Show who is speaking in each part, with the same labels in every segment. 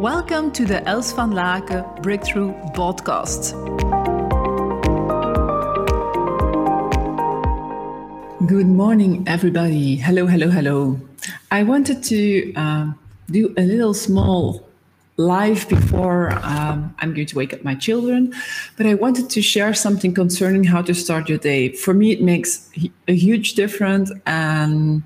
Speaker 1: Welcome to the Els van Laken Breakthrough Podcast. Good morning, everybody. Hello, hello, hello. I wanted to uh, do a little small live before um, I'm going to wake up my children, but I wanted to share something concerning how to start your day. For me, it makes a huge difference. And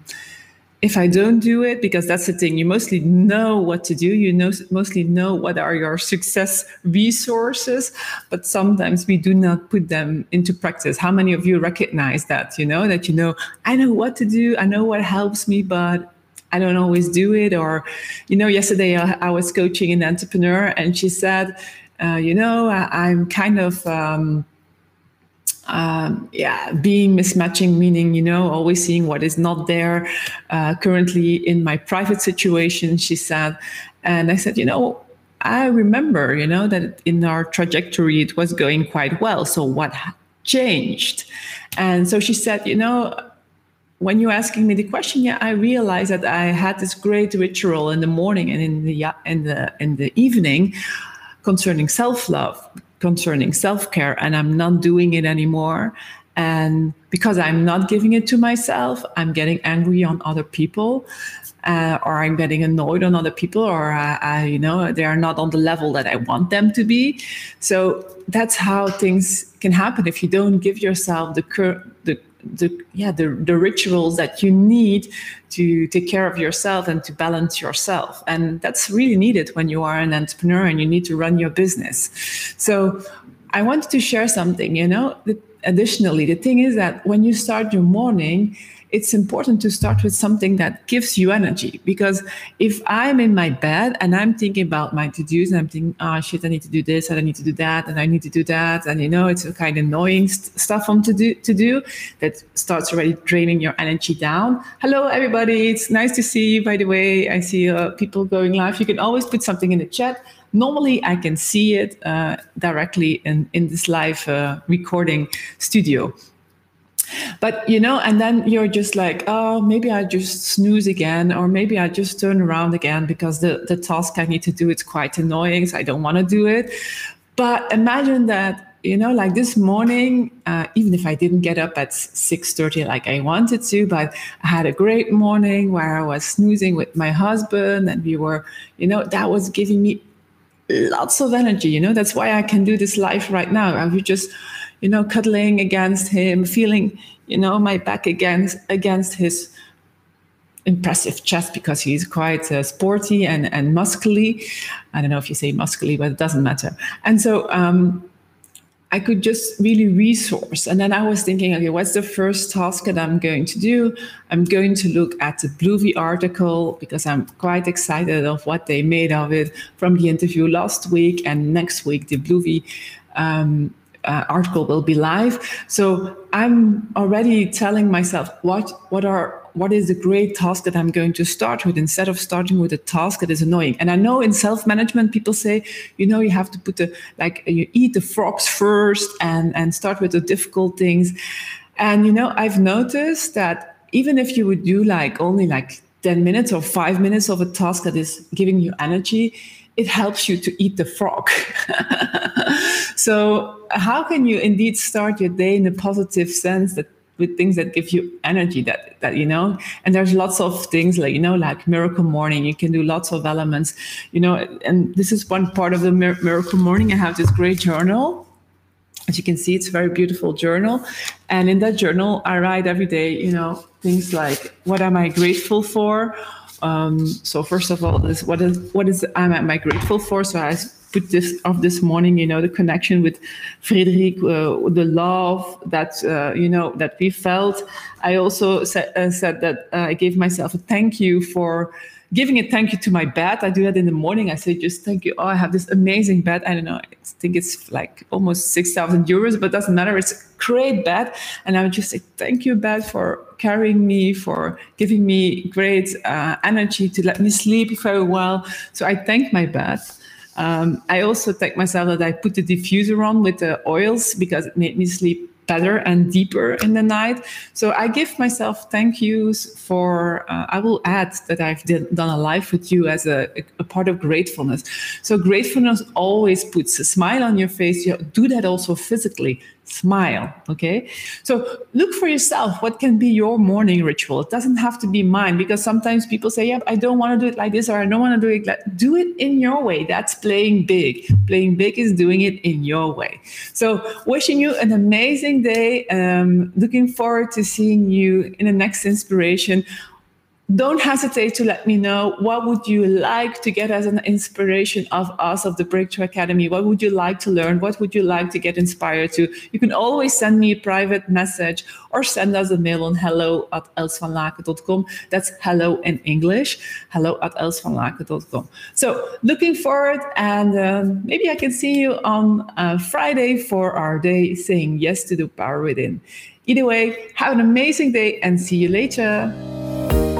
Speaker 1: if I don't do it, because that's the thing, you mostly know what to do. You know, mostly know what are your success resources, but sometimes we do not put them into practice. How many of you recognize that? You know, that you know, I know what to do, I know what helps me, but I don't always do it. Or, you know, yesterday I, I was coaching an entrepreneur and she said, uh, you know, I, am kind of, um, um, yeah, being mismatching, meaning, you know, always seeing what is not there. Uh, currently in my private situation, she said. And I said, you know, I remember, you know, that in our trajectory, it was going quite well. So what changed? And so she said, you know, when you're asking me the question, yeah, I realized that I had this great ritual in the morning and in the in the in the evening concerning self-love concerning self care, and I'm not doing it anymore. And because I'm not giving it to myself, I'm getting angry on other people, uh, or I'm getting annoyed on other people, or I, I, you know, they are not on the level that I want them to be. So that's how things can happen if you don't give yourself the cur- the yeah the, the rituals that you need to take care of yourself and to balance yourself. And that's really needed when you are an entrepreneur and you need to run your business. So i wanted to share something you know? Additionally the thing is that when you start your morning it's important to start with something that gives you energy. Because if I'm in my bed and I'm thinking about my to dos and I'm thinking, oh shit, I need to do this and I need to do that and I need to do that, and you know, it's a kind of annoying st- stuff on to do to do that starts already draining your energy down. Hello, everybody. It's nice to see you. By the way, I see uh, people going live. You can always put something in the chat. Normally, I can see it uh, directly in in this live uh, recording studio. But you know, and then you're just like, oh, maybe I just snooze again, or maybe I just turn around again because the, the task I need to do is quite annoying, so I don't want to do it. But imagine that, you know, like this morning, uh, even if I didn't get up at 6:30 like I wanted to, but I had a great morning where I was snoozing with my husband, and we were, you know, that was giving me lots of energy. You know, that's why I can do this life right now. I was just you know, cuddling against him, feeling, you know, my back against against his impressive chest because he's quite uh, sporty and and muscly. I don't know if you say muscly, but it doesn't matter. And so um, I could just really resource. And then I was thinking, okay, what's the first task that I'm going to do? I'm going to look at the Bluevie article because I'm quite excited of what they made of it from the interview last week and next week the Bluevie um, uh, article will be live. So I'm already telling myself what what are what is the great task that I'm going to start with instead of starting with a task that is annoying. And I know in self-management people say, you know, you have to put the like you eat the frogs first and and start with the difficult things. And you know, I've noticed that even if you would do like only like 10 minutes or 5 minutes of a task that is giving you energy, it helps you to eat the frog. so, how can you indeed start your day in a positive sense that with things that give you energy that that you know? And there's lots of things like you know like miracle morning you can do lots of elements you know? And this is one part of the miracle morning. I have this great journal. As you can see it's a very beautiful journal. And in that journal i write every day you know things like what am i grateful for um, so first of all, this what is what is am I grateful for? So I put this of this morning, you know, the connection with Frederic, uh, the love that uh, you know that we felt. I also said, uh, said that uh, I gave myself a thank you for giving a thank you to my bed. I do that in the morning. I say just thank you. Oh, I have this amazing bed. I don't know. I think it's like almost six thousand euros, but doesn't matter. It's a great bed, and I would just say thank you, bed, for carrying me, for giving me great uh, energy to let me sleep very well. So I thank my bed. Um, I also thank myself that I put the diffuser on with the oils because it made me sleep better and deeper in the night. So I give myself thank yous for, uh, I will add that I've did, done a life with you as a, a, part of gratefulness. So gratefulness always puts a smile on your face. You do that also physically smile. Okay. So look for yourself. What can be your morning ritual? It doesn't have to be mine because sometimes people say, yeah, I don't want to do it like this or I don't want to do it like do it in your way. That's playing big. Playing big is doing it in your way. So wishing you an amazing day. Um, looking forward to seeing you in the next inspiration don't hesitate to let me know what would you like to get as an inspiration of us of the breakthrough academy. What would you like to learn? What would you like to get inspired to? You can always send me a private message or send us a mail on hello at elsvanlaken.com that's hello in english hello at elsvanlaken.com so looking forward and um, maybe i can see you on uh, friday for our day saying yes to the power within. Either way have an amazing day and see you later